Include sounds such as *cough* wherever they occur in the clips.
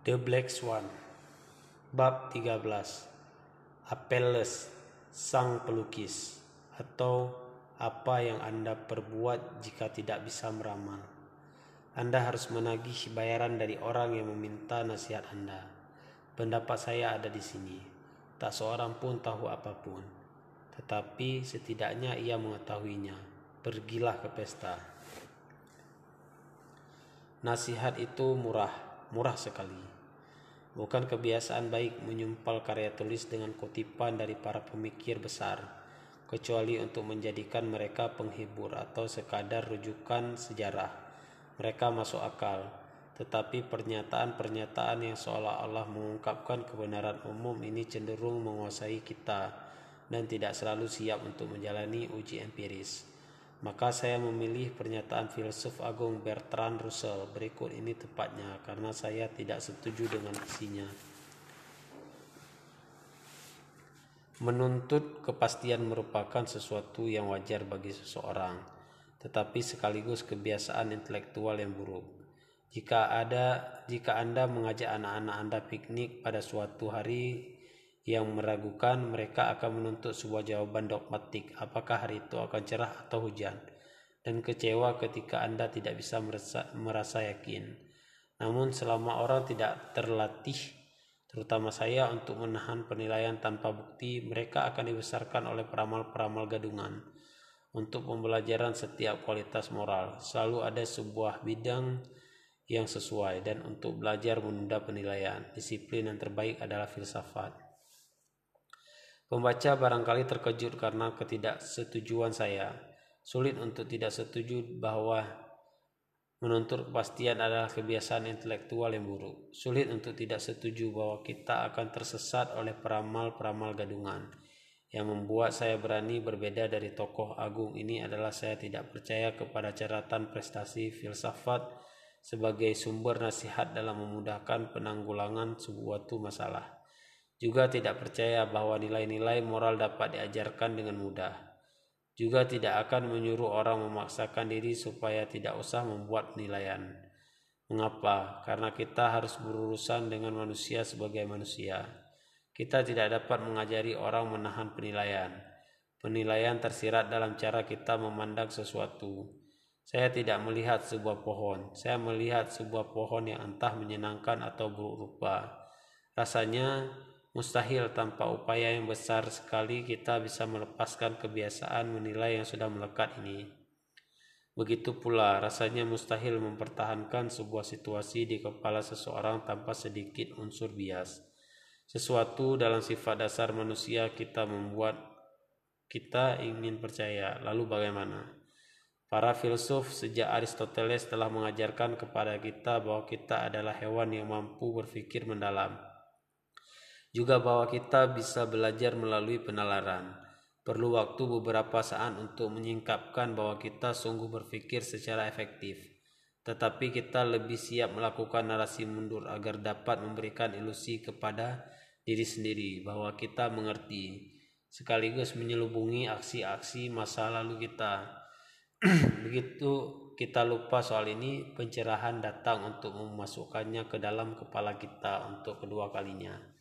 The Black Swan Bab 13 Apelles Sang Pelukis Atau apa yang Anda perbuat jika tidak bisa meramal? Anda harus menagih bayaran dari orang yang meminta nasihat Anda. Pendapat saya ada di sini. Tak seorang pun tahu apa pun. Tetapi setidaknya ia mengetahuinya. Pergilah ke pesta. Nasihat itu murah, murah sekali. Bukan kebiasaan baik menyumpal karya tulis dengan kutipan dari para pemikir besar, kecuali untuk menjadikan mereka penghibur atau sekadar rujukan sejarah. Mereka masuk akal, tetapi pernyataan-pernyataan yang seolah-olah mengungkapkan kebenaran umum ini cenderung menguasai kita dan tidak selalu siap untuk menjalani uji empiris. Maka saya memilih pernyataan filsuf agung Bertrand Russell berikut ini tepatnya karena saya tidak setuju dengan isinya. Menuntut kepastian merupakan sesuatu yang wajar bagi seseorang, tetapi sekaligus kebiasaan intelektual yang buruk. Jika ada jika Anda mengajak anak-anak Anda piknik pada suatu hari yang meragukan mereka akan menuntut sebuah jawaban dogmatik. Apakah hari itu akan cerah atau hujan? Dan kecewa ketika Anda tidak bisa merasa, merasa yakin. Namun selama orang tidak terlatih terutama saya untuk menahan penilaian tanpa bukti mereka akan dibesarkan oleh peramal-peramal gadungan untuk pembelajaran setiap kualitas moral. Selalu ada sebuah bidang yang sesuai dan untuk belajar menunda penilaian. Disiplin yang terbaik adalah filsafat Pembaca barangkali terkejut karena ketidaksetujuan saya. Sulit untuk tidak setuju bahwa menuntut kepastian adalah kebiasaan intelektual yang buruk. Sulit untuk tidak setuju bahwa kita akan tersesat oleh peramal-peramal gadungan. Yang membuat saya berani berbeda dari tokoh agung ini adalah saya tidak percaya kepada catatan prestasi filsafat sebagai sumber nasihat dalam memudahkan penanggulangan sebuah masalah juga tidak percaya bahwa nilai-nilai moral dapat diajarkan dengan mudah. Juga tidak akan menyuruh orang memaksakan diri supaya tidak usah membuat penilaian. Mengapa? Karena kita harus berurusan dengan manusia sebagai manusia. Kita tidak dapat mengajari orang menahan penilaian. Penilaian tersirat dalam cara kita memandang sesuatu. Saya tidak melihat sebuah pohon, saya melihat sebuah pohon yang entah menyenangkan atau buruk rupa. Rasanya Mustahil tanpa upaya yang besar sekali kita bisa melepaskan kebiasaan menilai yang sudah melekat ini. Begitu pula rasanya mustahil mempertahankan sebuah situasi di kepala seseorang tanpa sedikit unsur bias. Sesuatu dalam sifat dasar manusia kita membuat kita ingin percaya. Lalu bagaimana? Para filsuf sejak Aristoteles telah mengajarkan kepada kita bahwa kita adalah hewan yang mampu berpikir mendalam juga bahwa kita bisa belajar melalui penalaran. Perlu waktu beberapa saat untuk menyingkapkan bahwa kita sungguh berpikir secara efektif. Tetapi kita lebih siap melakukan narasi mundur agar dapat memberikan ilusi kepada diri sendiri bahwa kita mengerti, sekaligus menyelubungi aksi-aksi masa lalu kita. *clears throat* Begitu kita lupa soal ini, pencerahan datang untuk memasukkannya ke dalam kepala kita untuk kedua kalinya.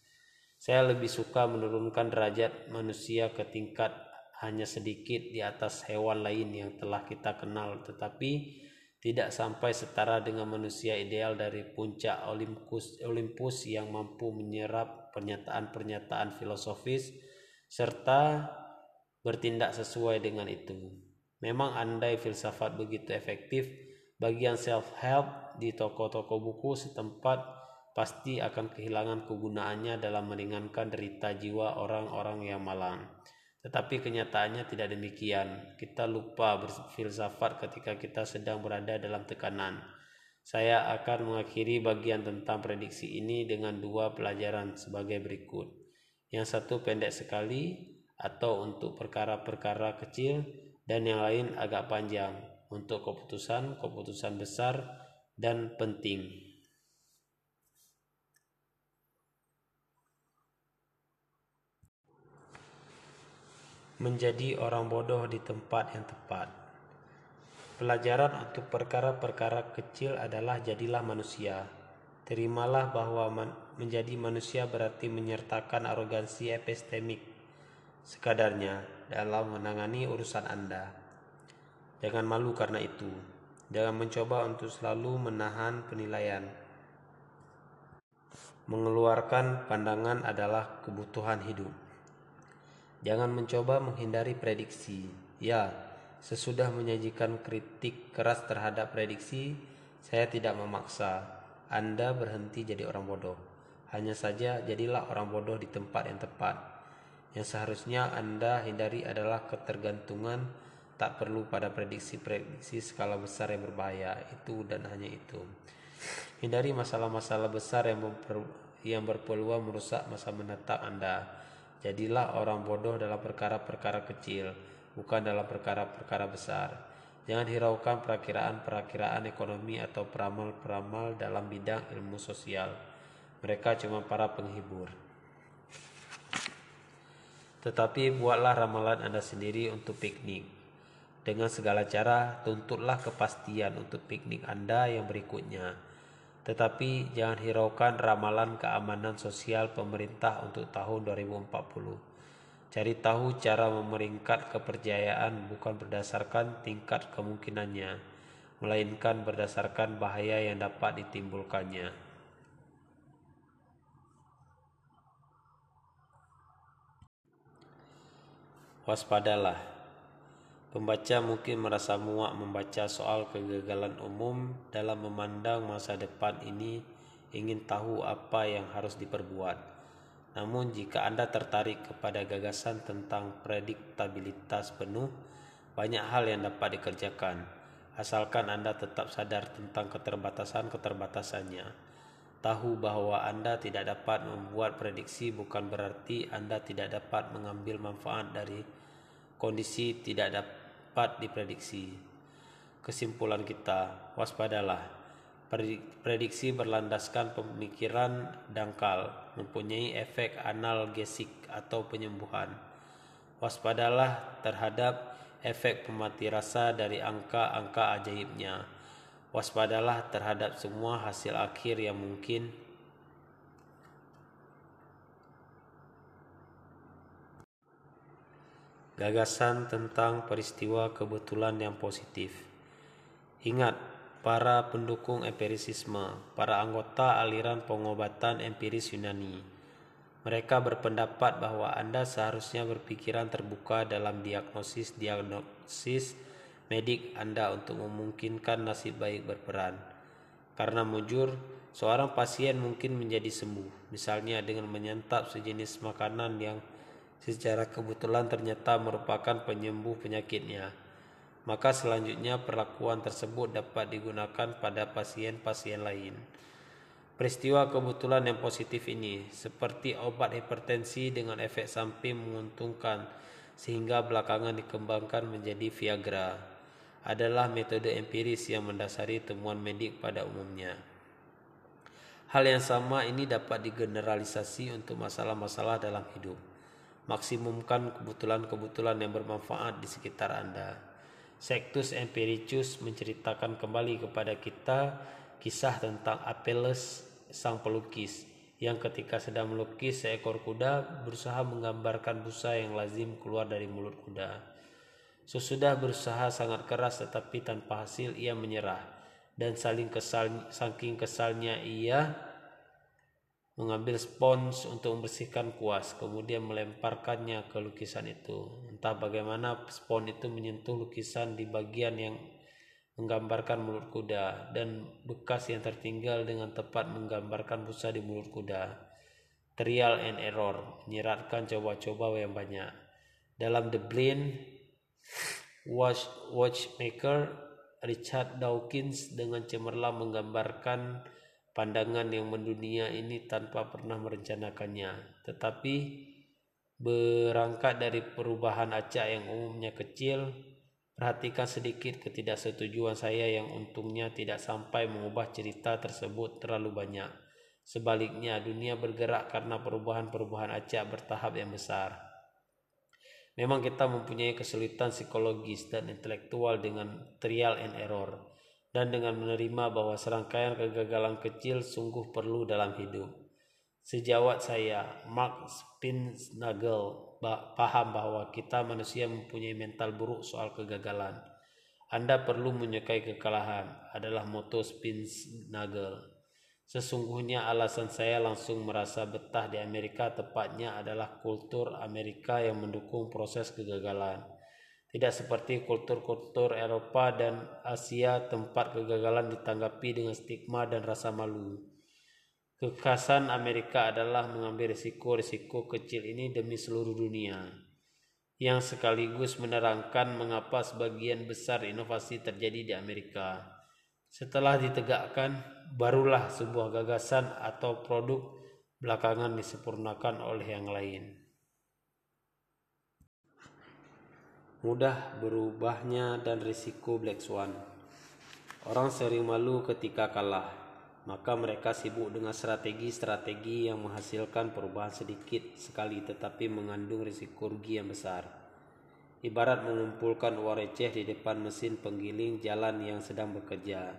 Saya lebih suka menurunkan derajat manusia ke tingkat hanya sedikit di atas hewan lain yang telah kita kenal tetapi tidak sampai setara dengan manusia ideal dari puncak Olympus, Olympus yang mampu menyerap pernyataan-pernyataan filosofis serta bertindak sesuai dengan itu. Memang andai filsafat begitu efektif, bagian self-help di toko-toko buku setempat pasti akan kehilangan kegunaannya dalam meringankan derita jiwa orang-orang yang malang. Tetapi kenyataannya tidak demikian. Kita lupa berfilsafat ketika kita sedang berada dalam tekanan. Saya akan mengakhiri bagian tentang prediksi ini dengan dua pelajaran sebagai berikut. Yang satu pendek sekali atau untuk perkara-perkara kecil dan yang lain agak panjang untuk keputusan-keputusan besar dan penting. Menjadi orang bodoh di tempat yang tepat. Pelajaran untuk perkara-perkara kecil adalah jadilah manusia. Terimalah bahwa man menjadi manusia berarti menyertakan arogansi epistemik sekadarnya dalam menangani urusan Anda. Jangan malu karena itu. Jangan mencoba untuk selalu menahan penilaian. Mengeluarkan pandangan adalah kebutuhan hidup. Jangan mencoba menghindari prediksi. Ya, sesudah menyajikan kritik keras terhadap prediksi, saya tidak memaksa anda berhenti jadi orang bodoh. Hanya saja jadilah orang bodoh di tempat yang tepat. Yang seharusnya Anda hindari adalah ketergantungan tak perlu pada prediksi-prediksi skala besar yang berbahaya. Itu dan hanya itu. Hindari masalah-masalah besar yang, yang berpeluang merusak masa menetap Anda. Jadilah orang bodoh dalam perkara-perkara kecil, bukan dalam perkara-perkara besar. Jangan hiraukan perakiraan-perakiraan ekonomi atau peramal-peramal dalam bidang ilmu sosial. Mereka cuma para penghibur. Tetapi buatlah ramalan Anda sendiri untuk piknik. Dengan segala cara, tuntutlah kepastian untuk piknik Anda yang berikutnya. Tetapi jangan hiraukan ramalan keamanan sosial pemerintah untuk tahun 2040. Cari tahu cara memeringkat kepercayaan bukan berdasarkan tingkat kemungkinannya, melainkan berdasarkan bahaya yang dapat ditimbulkannya. Waspadalah. Pembaca mungkin merasa muak membaca soal kegagalan umum dalam memandang masa depan ini ingin tahu apa yang harus diperbuat. Namun jika Anda tertarik kepada gagasan tentang prediktabilitas penuh, banyak hal yang dapat dikerjakan, asalkan Anda tetap sadar tentang keterbatasan-keterbatasannya. Tahu bahwa Anda tidak dapat membuat prediksi bukan berarti Anda tidak dapat mengambil manfaat dari kondisi tidak dapat diprediksi. Kesimpulan kita, waspadalah Prediksi berlandaskan pemikiran dangkal, mempunyai efek analgesik atau penyembuhan. Waspadalah terhadap efek pemati rasa dari angka-angka ajaibnya. Waspadalah terhadap semua hasil akhir yang mungkin Gagasan tentang peristiwa kebetulan yang positif. Ingat, para pendukung empirisisme, para anggota aliran pengobatan empiris Yunani. Mereka berpendapat bahwa Anda seharusnya berpikiran terbuka dalam diagnosis-diagnosis medik Anda untuk memungkinkan nasib baik berperan. Karena mujur, seorang pasien mungkin menjadi sembuh, misalnya dengan menyantap sejenis makanan yang secara kebetulan ternyata merupakan penyembuh penyakitnya maka selanjutnya perlakuan tersebut dapat digunakan pada pasien-pasien lain. Peristiwa kebetulan yang positif ini, seperti obat hipertensi dengan efek samping menguntungkan sehingga belakangan dikembangkan menjadi Viagra, adalah metode empiris yang mendasari temuan medik pada umumnya. Hal yang sama ini dapat digeneralisasi untuk masalah-masalah dalam hidup. Maksimumkan kebetulan-kebetulan yang bermanfaat di sekitar Anda. Sectus Empiricus menceritakan kembali kepada kita kisah tentang Apelles sang pelukis yang ketika sedang melukis seekor kuda berusaha menggambarkan busa yang lazim keluar dari mulut kuda. Sesudah berusaha sangat keras tetapi tanpa hasil ia menyerah dan saling kesal saking kesalnya ia mengambil spons untuk membersihkan kuas, kemudian melemparkannya ke lukisan itu. Entah bagaimana spons itu menyentuh lukisan di bagian yang menggambarkan mulut kuda dan bekas yang tertinggal dengan tepat menggambarkan busa di mulut kuda. Trial and error, menyiratkan coba-coba yang banyak. Dalam The Blind Watch, Watchmaker, Richard Dawkins dengan cemerlang menggambarkan pandangan yang mendunia ini tanpa pernah merencanakannya. Tetapi berangkat dari perubahan acak yang umumnya kecil, perhatikan sedikit ketidaksetujuan saya yang untungnya tidak sampai mengubah cerita tersebut terlalu banyak. Sebaliknya, dunia bergerak karena perubahan-perubahan acak bertahap yang besar. Memang kita mempunyai kesulitan psikologis dan intelektual dengan trial and error dan dengan menerima bahwa serangkaian kegagalan kecil sungguh perlu dalam hidup. Sejawat saya, Mark Spinsnagel paham bahwa kita manusia mempunyai mental buruk soal kegagalan. Anda perlu menyukai kekalahan adalah moto Spinsnagel. Sesungguhnya alasan saya langsung merasa betah di Amerika tepatnya adalah kultur Amerika yang mendukung proses kegagalan. Tidak seperti kultur-kultur Eropa dan Asia tempat kegagalan ditanggapi dengan stigma dan rasa malu. Kekhasan Amerika adalah mengambil risiko-risiko kecil ini demi seluruh dunia, yang sekaligus menerangkan mengapa sebagian besar inovasi terjadi di Amerika. Setelah ditegakkan, barulah sebuah gagasan atau produk belakangan disempurnakan oleh yang lain. Mudah berubahnya dan risiko Black Swan. Orang sering malu ketika kalah, maka mereka sibuk dengan strategi-strategi yang menghasilkan perubahan sedikit sekali tetapi mengandung risiko rugi yang besar. Ibarat mengumpulkan uang receh di depan mesin penggiling jalan yang sedang bekerja.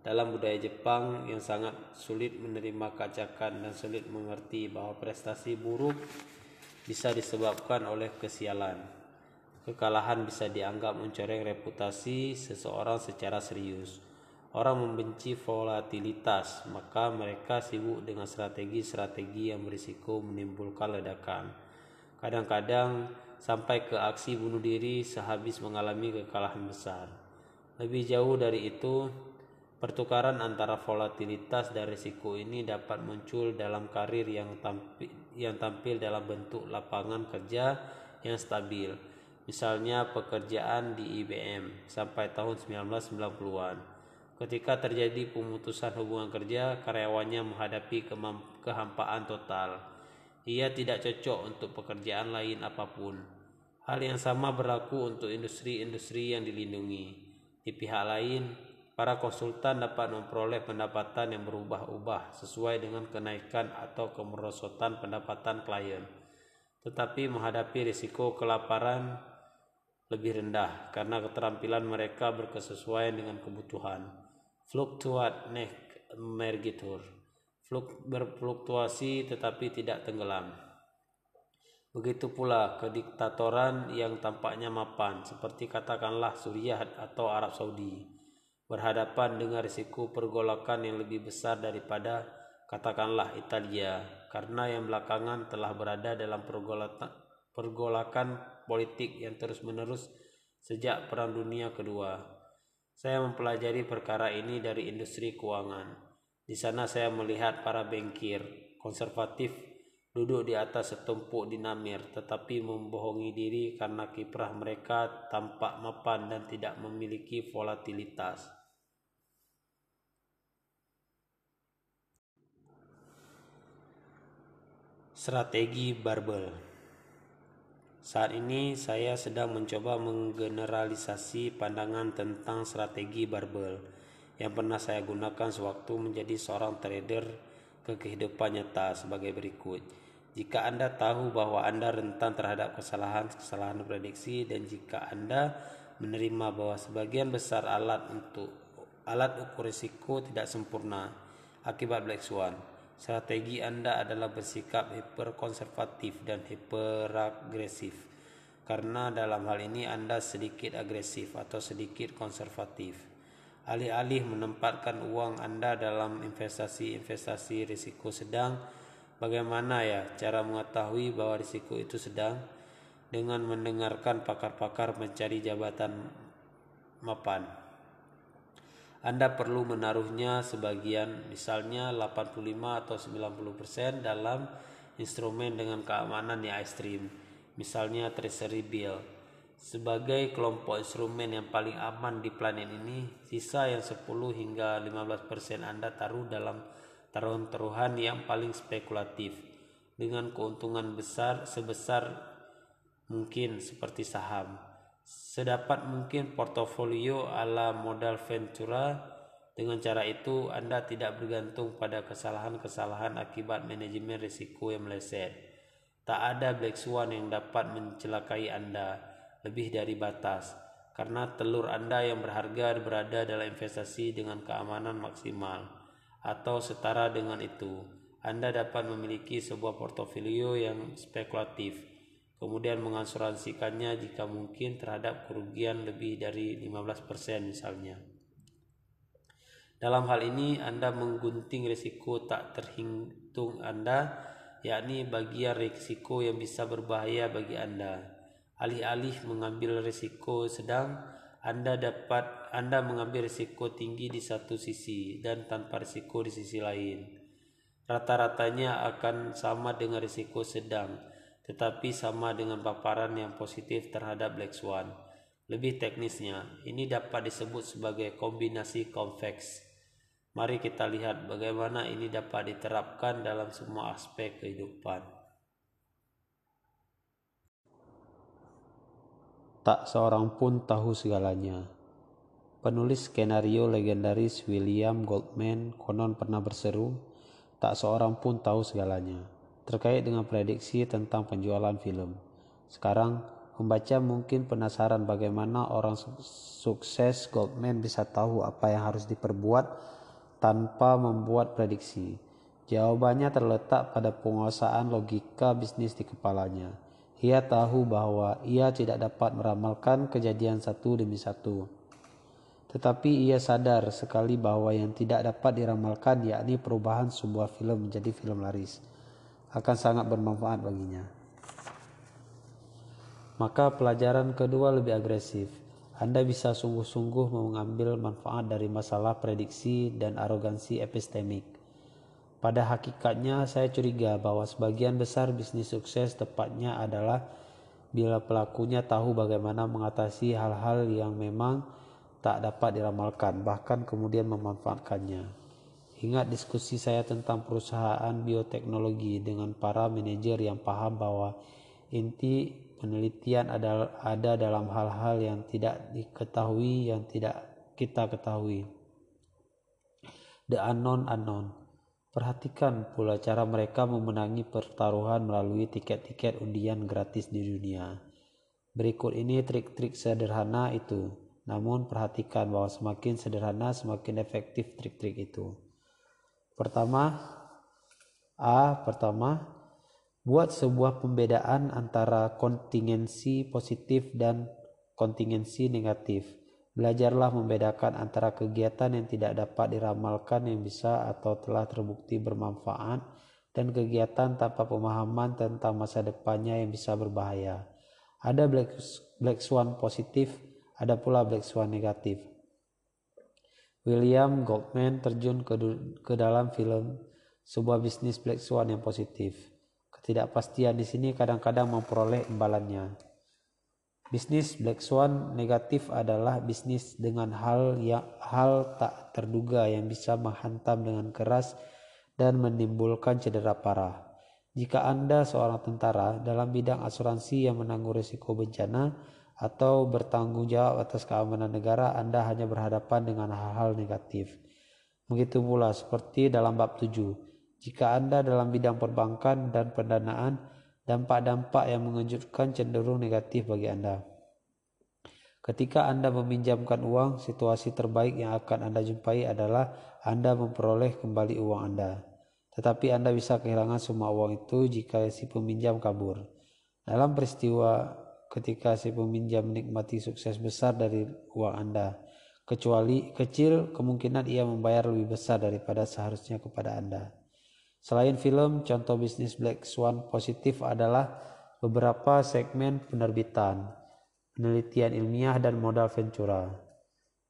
Dalam budaya Jepang yang sangat sulit menerima kacakan dan sulit mengerti bahwa prestasi buruk bisa disebabkan oleh kesialan. Kekalahan bisa dianggap mencoreng reputasi seseorang secara serius. Orang membenci volatilitas, maka mereka sibuk dengan strategi-strategi yang berisiko menimbulkan ledakan. Kadang-kadang sampai ke aksi bunuh diri sehabis mengalami kekalahan besar. Lebih jauh dari itu, pertukaran antara volatilitas dan risiko ini dapat muncul dalam karir yang tampil, yang tampil dalam bentuk lapangan kerja yang stabil. Misalnya pekerjaan di IBM sampai tahun 1990-an. Ketika terjadi pemutusan hubungan kerja, karyawannya menghadapi kehampaan total ia tidak cocok untuk pekerjaan lain apa pun. Hal yang sama berlaku untuk industri-industri yang dilindungi. Di pihak lain, para konsultan dapat memperoleh pendapatan yang berubah-ubah sesuai dengan kenaikan atau kemerosotan pendapatan klien, tetapi menghadapi risiko kelaparan lebih rendah karena keterampilan mereka berkesesuaian dengan kebutuhan. Fluctuat neck mergitur berfluktuasi tetapi tidak tenggelam. Begitu pula kediktatoran yang tampaknya mapan, seperti katakanlah Suriah atau Arab Saudi, berhadapan dengan risiko pergolakan yang lebih besar daripada katakanlah Italia, karena yang belakangan telah berada dalam pergolakan politik yang terus-menerus sejak Perang Dunia Kedua. Saya mempelajari perkara ini dari industri keuangan di sana saya melihat para bengkir konservatif duduk di atas setumpuk dinamir tetapi membohongi diri karena kiprah mereka tampak mapan dan tidak memiliki volatilitas. Strategi barbel Saat ini saya sedang mencoba menggeneralisasi pandangan tentang strategi barbel yang pernah saya gunakan sewaktu menjadi seorang trader ke kehidupan nyata sebagai berikut. Jika Anda tahu bahwa Anda rentan terhadap kesalahan-kesalahan prediksi dan jika Anda menerima bahwa sebagian besar alat untuk alat ukur risiko tidak sempurna akibat black swan, strategi Anda adalah bersikap hiperkonservatif dan hiperagresif. Karena dalam hal ini Anda sedikit agresif atau sedikit konservatif. Alih-alih menempatkan uang Anda dalam investasi-investasi risiko sedang, bagaimana ya cara mengetahui bahwa risiko itu sedang? Dengan mendengarkan pakar-pakar mencari jabatan mapan. Anda perlu menaruhnya sebagian misalnya 85 atau 90% dalam instrumen dengan keamanan yang ekstrim, misalnya treasury bill sebagai kelompok instrumen yang paling aman di planet ini, sisa yang 10 hingga 15% Anda taruh dalam taruhan-taruhan yang paling spekulatif dengan keuntungan besar sebesar mungkin seperti saham. Sedapat mungkin portofolio ala modal Ventura dengan cara itu Anda tidak bergantung pada kesalahan-kesalahan akibat manajemen risiko yang meleset. Tak ada black swan yang dapat mencelakai Anda lebih dari batas karena telur Anda yang berharga berada dalam investasi dengan keamanan maksimal atau setara dengan itu. Anda dapat memiliki sebuah portofolio yang spekulatif, kemudian mengasuransikannya jika mungkin terhadap kerugian lebih dari 15% misalnya. Dalam hal ini, Anda menggunting risiko tak terhitung Anda, yakni bagian risiko yang bisa berbahaya bagi Anda. Alih-alih mengambil risiko sedang, Anda dapat Anda mengambil risiko tinggi di satu sisi dan tanpa risiko di sisi lain. Rata-ratanya akan sama dengan risiko sedang, tetapi sama dengan paparan yang positif terhadap Black Swan. Lebih teknisnya, ini dapat disebut sebagai kombinasi konveks. Mari kita lihat bagaimana ini dapat diterapkan dalam semua aspek kehidupan. Tak seorang pun tahu segalanya. Penulis skenario legendaris William Goldman konon pernah berseru, tak seorang pun tahu segalanya, terkait dengan prediksi tentang penjualan film. Sekarang, pembaca mungkin penasaran bagaimana orang sukses Goldman bisa tahu apa yang harus diperbuat tanpa membuat prediksi. Jawabannya terletak pada penguasaan logika bisnis di kepalanya ia tahu bahwa ia tidak dapat meramalkan kejadian satu demi satu. Tetapi ia sadar sekali bahwa yang tidak dapat diramalkan yakni perubahan sebuah film menjadi film laris akan sangat bermanfaat baginya. Maka pelajaran kedua lebih agresif. Anda bisa sungguh-sungguh mengambil manfaat dari masalah prediksi dan arogansi epistemik pada hakikatnya saya curiga bahwa sebagian besar bisnis sukses tepatnya adalah bila pelakunya tahu bagaimana mengatasi hal-hal yang memang tak dapat diramalkan, bahkan kemudian memanfaatkannya. Ingat diskusi saya tentang perusahaan bioteknologi dengan para manajer yang paham bahwa inti penelitian ada, ada dalam hal-hal yang tidak diketahui, yang tidak kita ketahui. The unknown unknown. Perhatikan pula cara mereka memenangi pertaruhan melalui tiket-tiket undian gratis di dunia. Berikut ini trik-trik sederhana itu. Namun perhatikan bahwa semakin sederhana semakin efektif trik-trik itu. Pertama, A. Pertama, buat sebuah pembedaan antara kontingensi positif dan kontingensi negatif. Belajarlah membedakan antara kegiatan yang tidak dapat diramalkan yang bisa atau telah terbukti bermanfaat dan kegiatan tanpa pemahaman tentang masa depannya yang bisa berbahaya. Ada black, black swan positif, ada pula black swan negatif. William Goldman terjun ke, ke dalam film sebuah bisnis black swan yang positif. Ketidakpastian di sini kadang-kadang memperoleh imbalannya. Bisnis black swan negatif adalah bisnis dengan hal yang hal tak terduga yang bisa menghantam dengan keras dan menimbulkan cedera parah. Jika Anda seorang tentara dalam bidang asuransi yang menanggung risiko bencana atau bertanggung jawab atas keamanan negara, Anda hanya berhadapan dengan hal-hal negatif. Begitu pula seperti dalam bab 7. Jika Anda dalam bidang perbankan dan pendanaan, dampak-dampak yang mengejutkan cenderung negatif bagi Anda. Ketika Anda meminjamkan uang, situasi terbaik yang akan Anda jumpai adalah Anda memperoleh kembali uang Anda. Tetapi Anda bisa kehilangan semua uang itu jika si peminjam kabur. Dalam peristiwa ketika si peminjam menikmati sukses besar dari uang Anda, kecuali kecil kemungkinan ia membayar lebih besar daripada seharusnya kepada Anda. Selain film, contoh bisnis Black Swan positif adalah beberapa segmen penerbitan, penelitian ilmiah, dan modal ventura.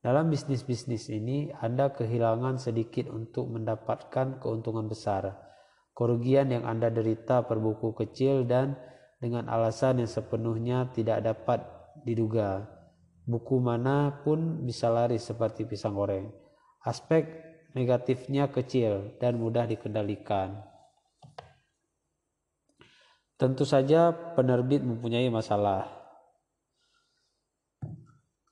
Dalam bisnis-bisnis ini, Anda kehilangan sedikit untuk mendapatkan keuntungan besar. Kerugian yang Anda derita per buku kecil dan dengan alasan yang sepenuhnya tidak dapat diduga. Buku mana pun bisa lari seperti pisang goreng. Aspek negatifnya kecil dan mudah dikendalikan. Tentu saja penerbit mempunyai masalah,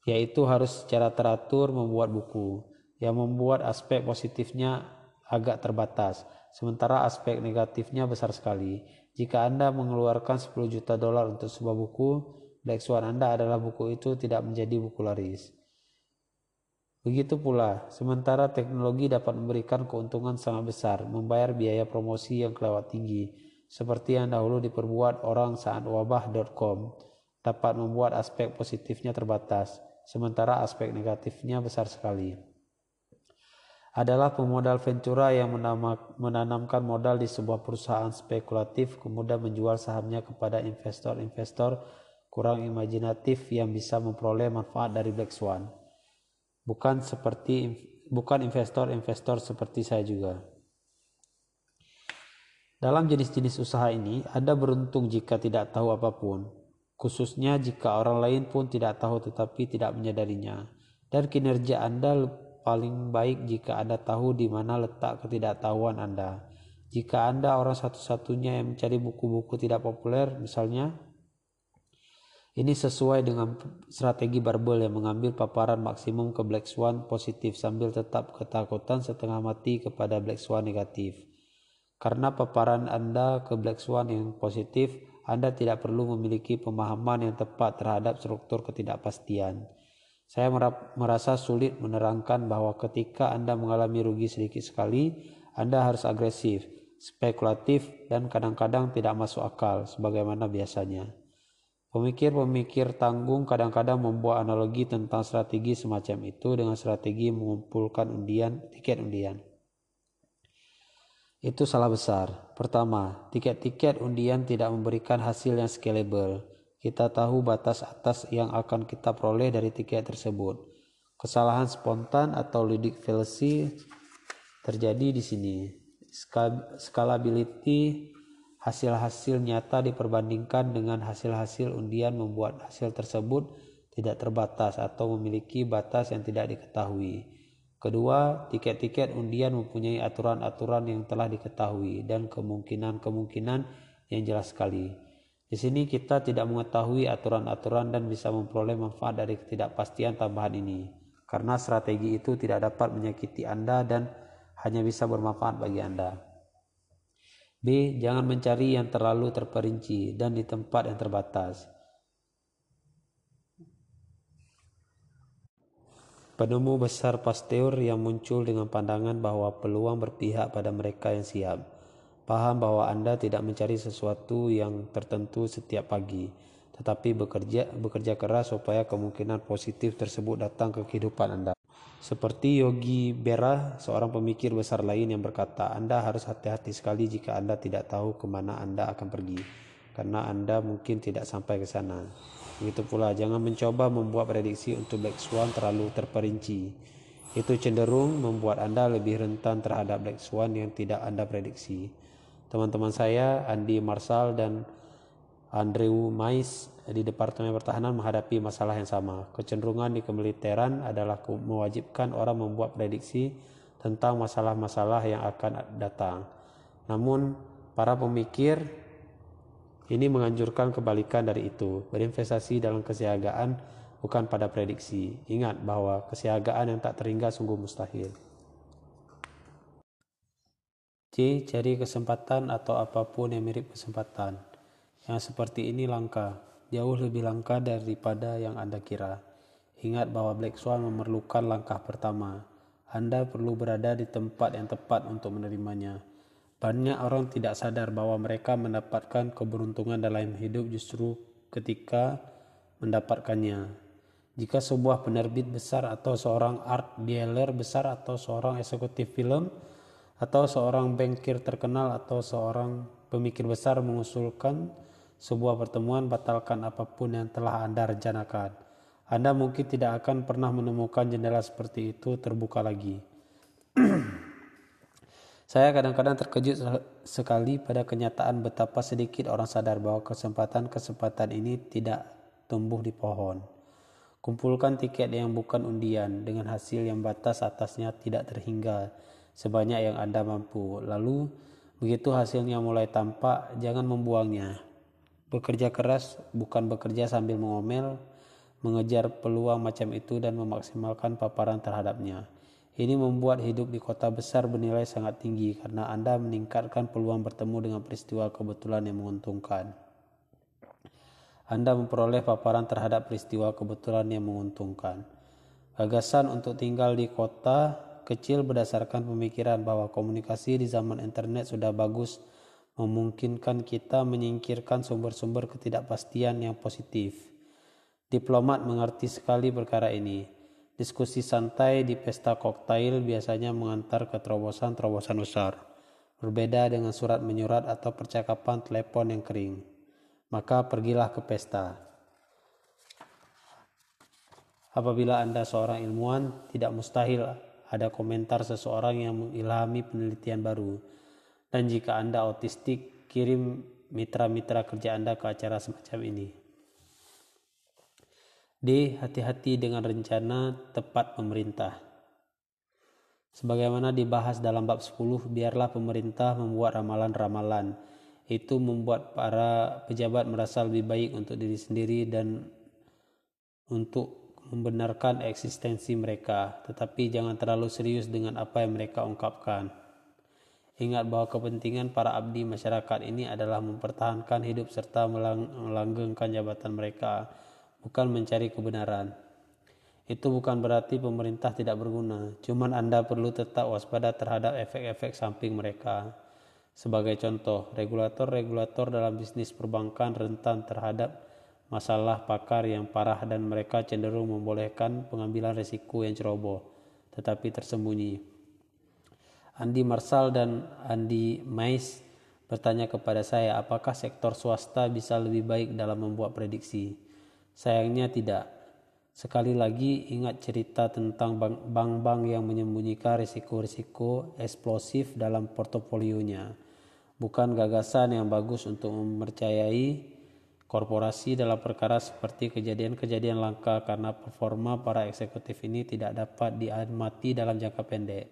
yaitu harus secara teratur membuat buku, yang membuat aspek positifnya agak terbatas, sementara aspek negatifnya besar sekali. Jika Anda mengeluarkan 10 juta dolar untuk sebuah buku, Black Swan Anda adalah buku itu tidak menjadi buku laris. Begitu pula, sementara teknologi dapat memberikan keuntungan sangat besar, membayar biaya promosi yang kelewat tinggi, seperti yang dahulu diperbuat orang saat wabah.com, dapat membuat aspek positifnya terbatas, sementara aspek negatifnya besar sekali. Adalah pemodal Ventura yang menanamkan modal di sebuah perusahaan spekulatif, kemudian menjual sahamnya kepada investor-investor kurang imajinatif yang bisa memperoleh manfaat dari Black Swan bukan seperti bukan investor-investor seperti saya juga. Dalam jenis-jenis usaha ini, Anda beruntung jika tidak tahu apa pun, khususnya jika orang lain pun tidak tahu tetapi tidak menyadarinya. Dan kinerja Anda paling baik jika Anda tahu di mana letak ketidaktahuan Anda. Jika Anda orang satu-satunya yang mencari buku-buku tidak populer, misalnya, ini sesuai dengan strategi barbel yang mengambil paparan maksimum ke Black Swan positif sambil tetap ketakutan setengah mati kepada Black Swan negatif. Karena paparan Anda ke Black Swan yang positif, Anda tidak perlu memiliki pemahaman yang tepat terhadap struktur ketidakpastian. Saya merasa sulit menerangkan bahwa ketika Anda mengalami rugi sedikit sekali, Anda harus agresif, spekulatif, dan kadang-kadang tidak masuk akal sebagaimana biasanya. Pemikir-pemikir tanggung kadang-kadang membuat analogi tentang strategi semacam itu dengan strategi mengumpulkan undian, tiket undian. Itu salah besar. Pertama, tiket-tiket undian tidak memberikan hasil yang scalable. Kita tahu batas atas yang akan kita peroleh dari tiket tersebut. Kesalahan spontan atau ludic fallacy terjadi di sini. Scalability hasil-hasil nyata diperbandingkan dengan hasil-hasil undian membuat hasil tersebut tidak terbatas atau memiliki batas yang tidak diketahui. Kedua, tiket-tiket undian mempunyai aturan-aturan yang telah diketahui dan kemungkinan-kemungkinan yang jelas sekali. Di sini kita tidak mengetahui aturan-aturan dan bisa memperoleh manfaat dari ketidakpastian tambahan ini, karena strategi itu tidak dapat menyakiti Anda dan hanya bisa bermanfaat bagi Anda. B. Jangan mencari yang terlalu terperinci dan di tempat yang terbatas. Penemu besar Pasteur yang muncul dengan pandangan bahwa peluang berpihak pada mereka yang siap. Paham bahwa Anda tidak mencari sesuatu yang tertentu setiap pagi, tetapi bekerja bekerja keras supaya kemungkinan positif tersebut datang ke kehidupan Anda. Seperti Yogi Berra, seorang pemikir besar lain yang berkata, Anda harus hati-hati sekali jika Anda tidak tahu ke mana Anda akan pergi, karena Anda mungkin tidak sampai ke sana. Begitu pula, jangan mencoba membuat prediksi untuk Black Swan terlalu terperinci. Itu cenderung membuat Anda lebih rentan terhadap Black Swan yang tidak Anda prediksi. Teman-teman saya, Andy Marshall dan Andrew Mais di Departemen Pertahanan menghadapi masalah yang sama. Kecenderungan di kemiliteran adalah mewajibkan orang membuat prediksi tentang masalah-masalah yang akan datang. Namun, para pemikir ini menganjurkan kebalikan dari itu, berinvestasi dalam kesiagaan bukan pada prediksi. Ingat bahwa kesiagaan yang tak terhingga sungguh mustahil. Cari kesempatan atau apa pun yang mirip kesempatan. Yang seperti ini langka, jauh lebih langka daripada yang Anda kira. Ingat bahwa Black Swan memerlukan langkah pertama. Anda perlu berada di tempat yang tepat untuk menerimanya. Banyak orang tidak sadar bahwa mereka mendapatkan keberuntungan dalam hidup justru ketika mendapatkannya. Jika sebuah penerbit besar atau seorang art dealer besar atau seorang eksekutif film atau seorang bankir terkenal atau seorang pemikir besar mengusulkan sebuah pertemuan batalkan apa pun yang telah Anda rencanakan. Anda mungkin tidak akan pernah menemukan jendela seperti itu terbuka lagi. *clears throat* Saya kadang-kadang terkejut sekali pada kenyataan betapa sedikit orang sadar bahwa kesempatan-kesempatan ini tidak tumbuh di pohon. Kumpulkan tiket yang bukan undian dengan hasil yang batas atasnya tidak terhingga sebanyak yang Anda mampu. Lalu, begitu hasilnya mulai tampak, jangan membuangnya. Bekerja keras bukan bekerja sambil mengomel, mengejar peluang macam itu dan memaksimalkan paparan terhadapnya. Ini membuat hidup di kota besar bernilai sangat tinggi karena Anda meningkatkan peluang bertemu dengan peristiwa kebetulan yang menguntungkan. Anda memperoleh paparan terhadap peristiwa kebetulan yang menguntungkan. Gagasan untuk tinggal di kota kecil berdasarkan pemikiran bahwa komunikasi di zaman internet sudah bagus memungkinkan kita menyingkirkan sumber-sumber ketidakpastian yang positif. Diplomat mengerti sekali perkara ini. Diskusi santai di pesta koktail biasanya mengantar ke terobosan-terobosan besar. Berbeda dengan surat menyurat atau percakapan telepon yang kering maka pergilah ke pesta. Apabila Anda seorang ilmuwan, tidak mustahil ada komentar seseorang yang mengilhami penelitian baru. Dan jika Anda autistik, kirim mitra-mitra kerja Anda ke acara semacam ini. D. Hati-hati dengan rencana tepat pemerintah. Sebagaimana dibahas dalam bab 10, biarlah pemerintah membuat ramalan-ramalan itu membuat para pejabat merasa lebih baik untuk diri sendiri dan untuk membenarkan eksistensi mereka, tetapi jangan terlalu serius dengan apa yang mereka ungkapkan. Ingat bahwa kepentingan para abdi masyarakat ini adalah mempertahankan hidup serta melanggengkan jabatan mereka, bukan mencari kebenaran. Itu bukan berarti pemerintah tidak berguna, cuman Anda perlu tetap waspada terhadap efek-efek samping mereka. Sebagai contoh, regulator-regulator dalam bisnis perbankan rentan terhadap masalah pakar yang parah dan mereka cenderung membolehkan pengambilan risiko yang ceroboh, tetapi tersembunyi. Andi Marsal dan Andi Mais bertanya kepada saya apakah sektor swasta bisa lebih baik dalam membuat prediksi. Sayangnya tidak. Sekali lagi ingat cerita tentang bank-bank yang menyembunyikan risiko-risiko eksplosif dalam portofolionya bukan gagasan yang bagus untuk mempercayai korporasi dalam perkara seperti kejadian-kejadian langka karena performa para eksekutif ini tidak dapat diamati dalam jangka pendek.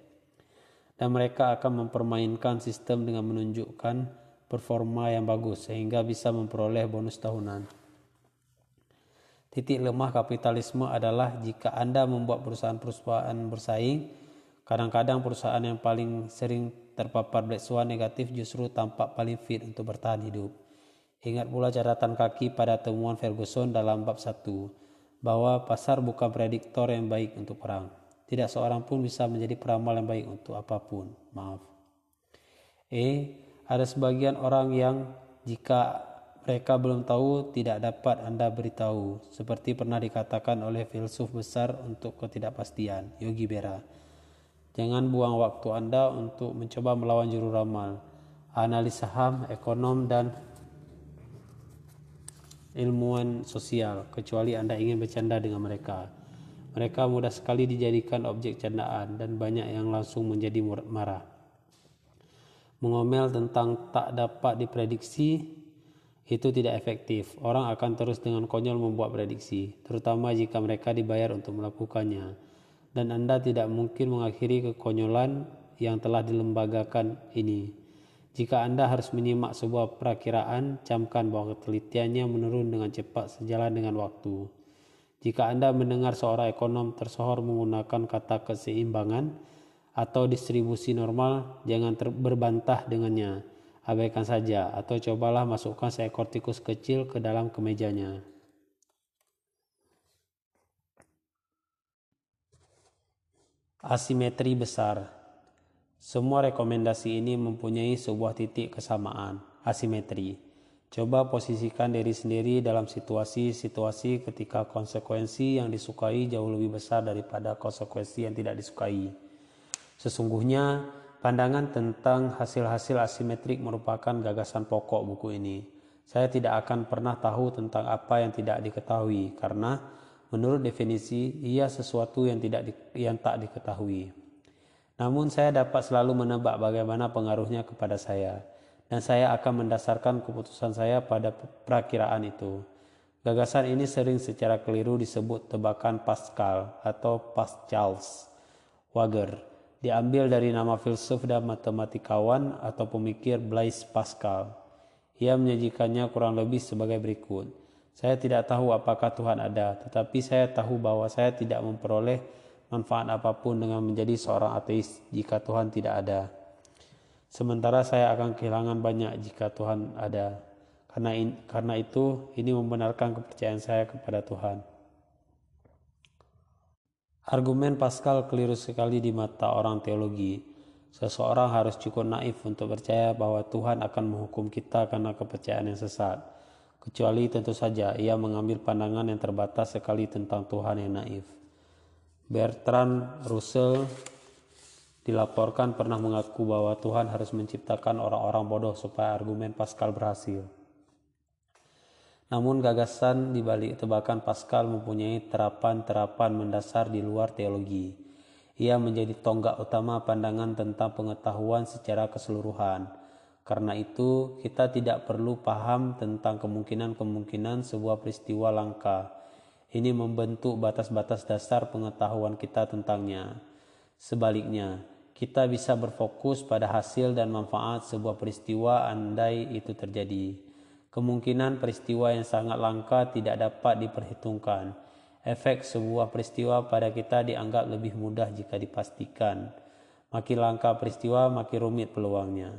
Dan mereka akan mempermainkan sistem dengan menunjukkan performa yang bagus sehingga bisa memperoleh bonus tahunan. Titik lemah kapitalisme adalah jika Anda membuat perusahaan-perusahaan bersaing, kadang-kadang perusahaan yang paling sering terpapar black swan negatif justru tampak paling fit untuk bertahan hidup. Ingat pula catatan kaki pada temuan Ferguson dalam bab 1 bahwa pasar bukan prediktor yang baik untuk perang. Tidak seorang pun bisa menjadi peramal yang baik untuk apa pun. Maaf. E. Ada sebagian orang yang jika mereka belum tahu tidak dapat Anda beritahu. Seperti pernah dikatakan oleh filsuf besar untuk ketidakpastian, Yogi Berra. Jangan buang waktu Anda untuk mencoba melawan juru ramal, analis saham, ekonom, dan ilmuwan sosial, kecuali Anda ingin bercanda dengan mereka. Mereka mudah sekali dijadikan objek candaan dan banyak yang langsung menjadi marah. Mengomel tentang tak dapat diprediksi itu tidak efektif. Orang akan terus dengan konyol membuat prediksi, terutama jika mereka dibayar untuk melakukannya dan Anda tidak mungkin mengakhiri kekonyolan yang telah dilembagakan ini. Jika Anda harus menyimak sebuah perakiraan, camkan bahwa ketelitiannya menurun dengan cepat sejalan dengan waktu. Jika Anda mendengar seorang ekonom tersohor menggunakan kata keseimbangan atau distribusi normal, jangan berbantah dengannya. Abaikan saja atau cobalah masukkan seekor tikus kecil ke dalam kemejanya. Asimetri besar. Semua rekomendasi ini mempunyai sebuah titik kesamaan, asimetri. Coba posisikan diri sendiri dalam situasi-situasi ketika konsekuensi yang disukai jauh lebih besar daripada konsekuensi yang tidak disukai. Sesungguhnya, pandangan tentang hasil-hasil asimetrik merupakan gagasan pokok buku ini. Saya tidak akan pernah tahu tentang apa yang tidak diketahui karena Menurut definisi, ia sesuatu yang tidak di, yang tak diketahui. Namun saya dapat selalu menebak bagaimana pengaruhnya kepada saya dan saya akan mendasarkan keputusan saya pada perakiraan itu. Gagasan ini sering secara keliru disebut tebakan Pascal atau Pascals Wager, diambil dari nama filsuf dan matematikawan atau pemikir Blaise Pascal. Ia menyajikannya kurang lebih sebagai berikut. Saya tidak tahu apakah Tuhan ada, tetapi saya tahu bahwa saya tidak memperoleh manfaat apa pun dengan menjadi seorang ateis jika Tuhan tidak ada. Sementara saya akan kehilangan banyak jika Tuhan ada. Karena, in, karena itu, ini membenarkan kepercayaan saya kepada Tuhan. Argumen Pascal keliru sekali di mata orang teologi. Seseorang harus cukup naif untuk percaya bahwa Tuhan akan menghukum kita karena kepercayaan yang sesat. Kecuali tentu saja ia mengambil pandangan yang terbatas sekali tentang Tuhan yang naif. Bertrand Russell dilaporkan pernah mengaku bahwa Tuhan harus menciptakan orang-orang bodoh supaya argumen Pascal berhasil. Namun gagasan di balik tebakan Pascal mempunyai terapan-terapan mendasar di luar teologi. Ia menjadi tonggak utama pandangan tentang pengetahuan secara keseluruhan. Karena itu, kita tidak perlu paham tentang kemungkinan-kemungkinan sebuah peristiwa langka. Ini membentuk batas-batas dasar pengetahuan kita tentangnya. Sebaliknya, kita bisa berfokus pada hasil dan manfaat sebuah peristiwa andai itu terjadi. Kemungkinan peristiwa yang sangat langka tidak dapat diperhitungkan. Efek sebuah peristiwa pada kita dianggap lebih mudah jika dipastikan. Makin langka peristiwa, makin rumit peluangnya.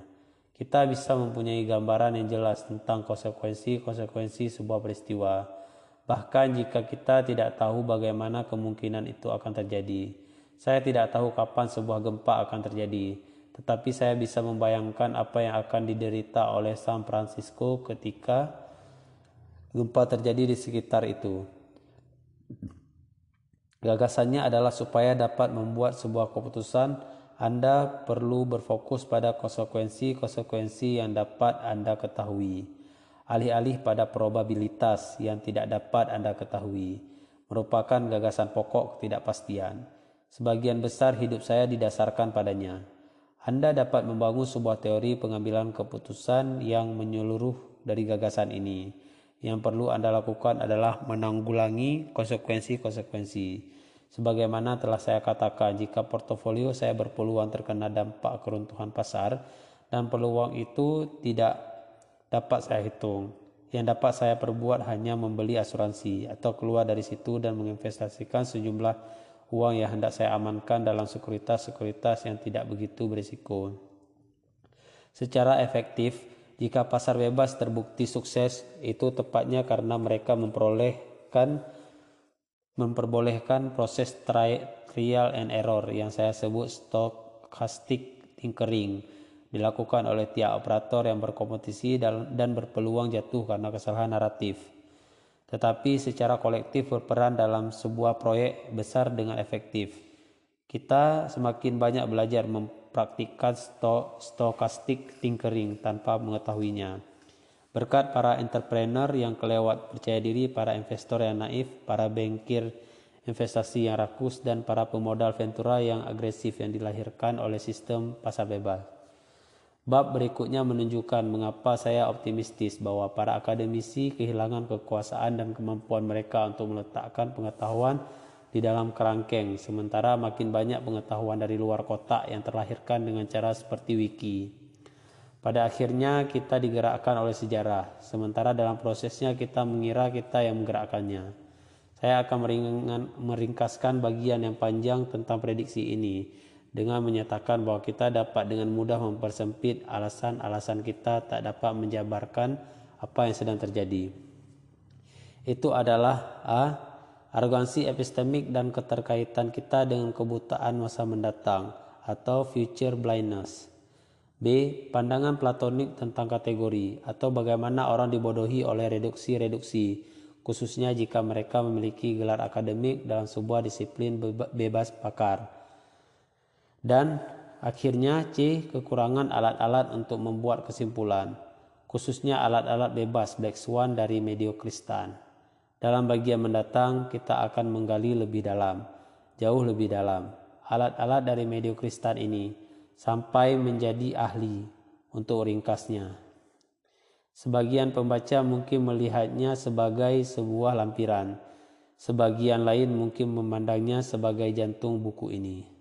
Kita bisa mempunyai gambaran yang jelas tentang konsekuensi-konsekuensi sebuah peristiwa. Bahkan jika kita tidak tahu bagaimana kemungkinan itu akan terjadi. Saya tidak tahu kapan sebuah gempa akan terjadi tetapi saya bisa membayangkan apa yang akan diderita oleh San Francisco ketika gempa terjadi di sekitar itu. Gagasannya adalah supaya dapat membuat sebuah keputusan, Anda perlu berfokus pada konsekuensi-konsekuensi yang dapat Anda ketahui, alih-alih pada probabilitas yang tidak dapat Anda ketahui, merupakan gagasan pokok ketidakpastian. Sebagian besar hidup saya didasarkan padanya. Anda dapat membangun sebuah teori pengambilan keputusan yang menyeluruh dari gagasan ini. Yang perlu Anda lakukan adalah menanggulangi konsekuensi-konsekuensi. Sebagaimana telah saya katakan, jika portofolio saya berpeluang terkena dampak keruntuhan pasar dan peluang itu tidak dapat saya hitung. Yang dapat saya perbuat hanya membeli asuransi atau keluar dari situ dan menginvestasikan sejumlah uang yang hendak saya amankan dalam sekuritas-sekuritas yang tidak begitu berisiko. Secara efektif, jika pasar bebas terbukti sukses, itu tepatnya karena mereka memperolehkan memperbolehkan proses trial and error yang saya sebut stochastic tinkering dilakukan oleh tiap operator yang berkompetisi dan berpeluang jatuh karena kesalahan naratif tetapi secara kolektif berperan dalam sebuah proyek besar dengan efektif. Kita semakin banyak belajar mempraktikkan sto stochastic tinkering tanpa mengetahuinya. Berkat para entrepreneur yang kelewat percaya diri, para investor yang naif, para bankir investasi yang rakus, dan para pemodal ventura yang agresif yang dilahirkan oleh sistem pasar bebas. Bab berikutnya menunjukkan mengapa saya optimistis bahwa para akademisi kehilangan kekuasaan dan kemampuan mereka untuk meletakkan pengetahuan di dalam kerangkeng, sementara makin banyak pengetahuan dari luar kotak yang terlahirkan dengan cara seperti wiki. Pada akhirnya kita digerakkan oleh sejarah, sementara dalam prosesnya kita mengira kita yang menggerakkannya. Saya akan meringkaskan bagian yang panjang tentang prediksi ini dengan menyatakan bahwa kita dapat dengan mudah mempersempit alasan-alasan kita tak dapat menjabarkan apa yang sedang terjadi. Itu adalah A. Arogansi epistemik dan keterkaitan kita dengan kebutaan masa mendatang atau future blindness. B. Pandangan platonik tentang kategori atau bagaimana orang dibodohi oleh reduksi-reduksi, khususnya jika mereka memiliki gelar akademik dalam sebuah disiplin bebas pakar. Dan akhirnya C. Kekurangan alat-alat untuk membuat kesimpulan, khususnya alat-alat bebas Black Swan dari mediokristan. Dalam bagian mendatang kita akan menggali lebih dalam, jauh lebih dalam, alat-alat dari mediokristan ini sampai menjadi ahli untuk ringkasnya. Sebagian pembaca mungkin melihatnya sebagai sebuah lampiran, sebagian lain mungkin memandangnya sebagai jantung buku ini.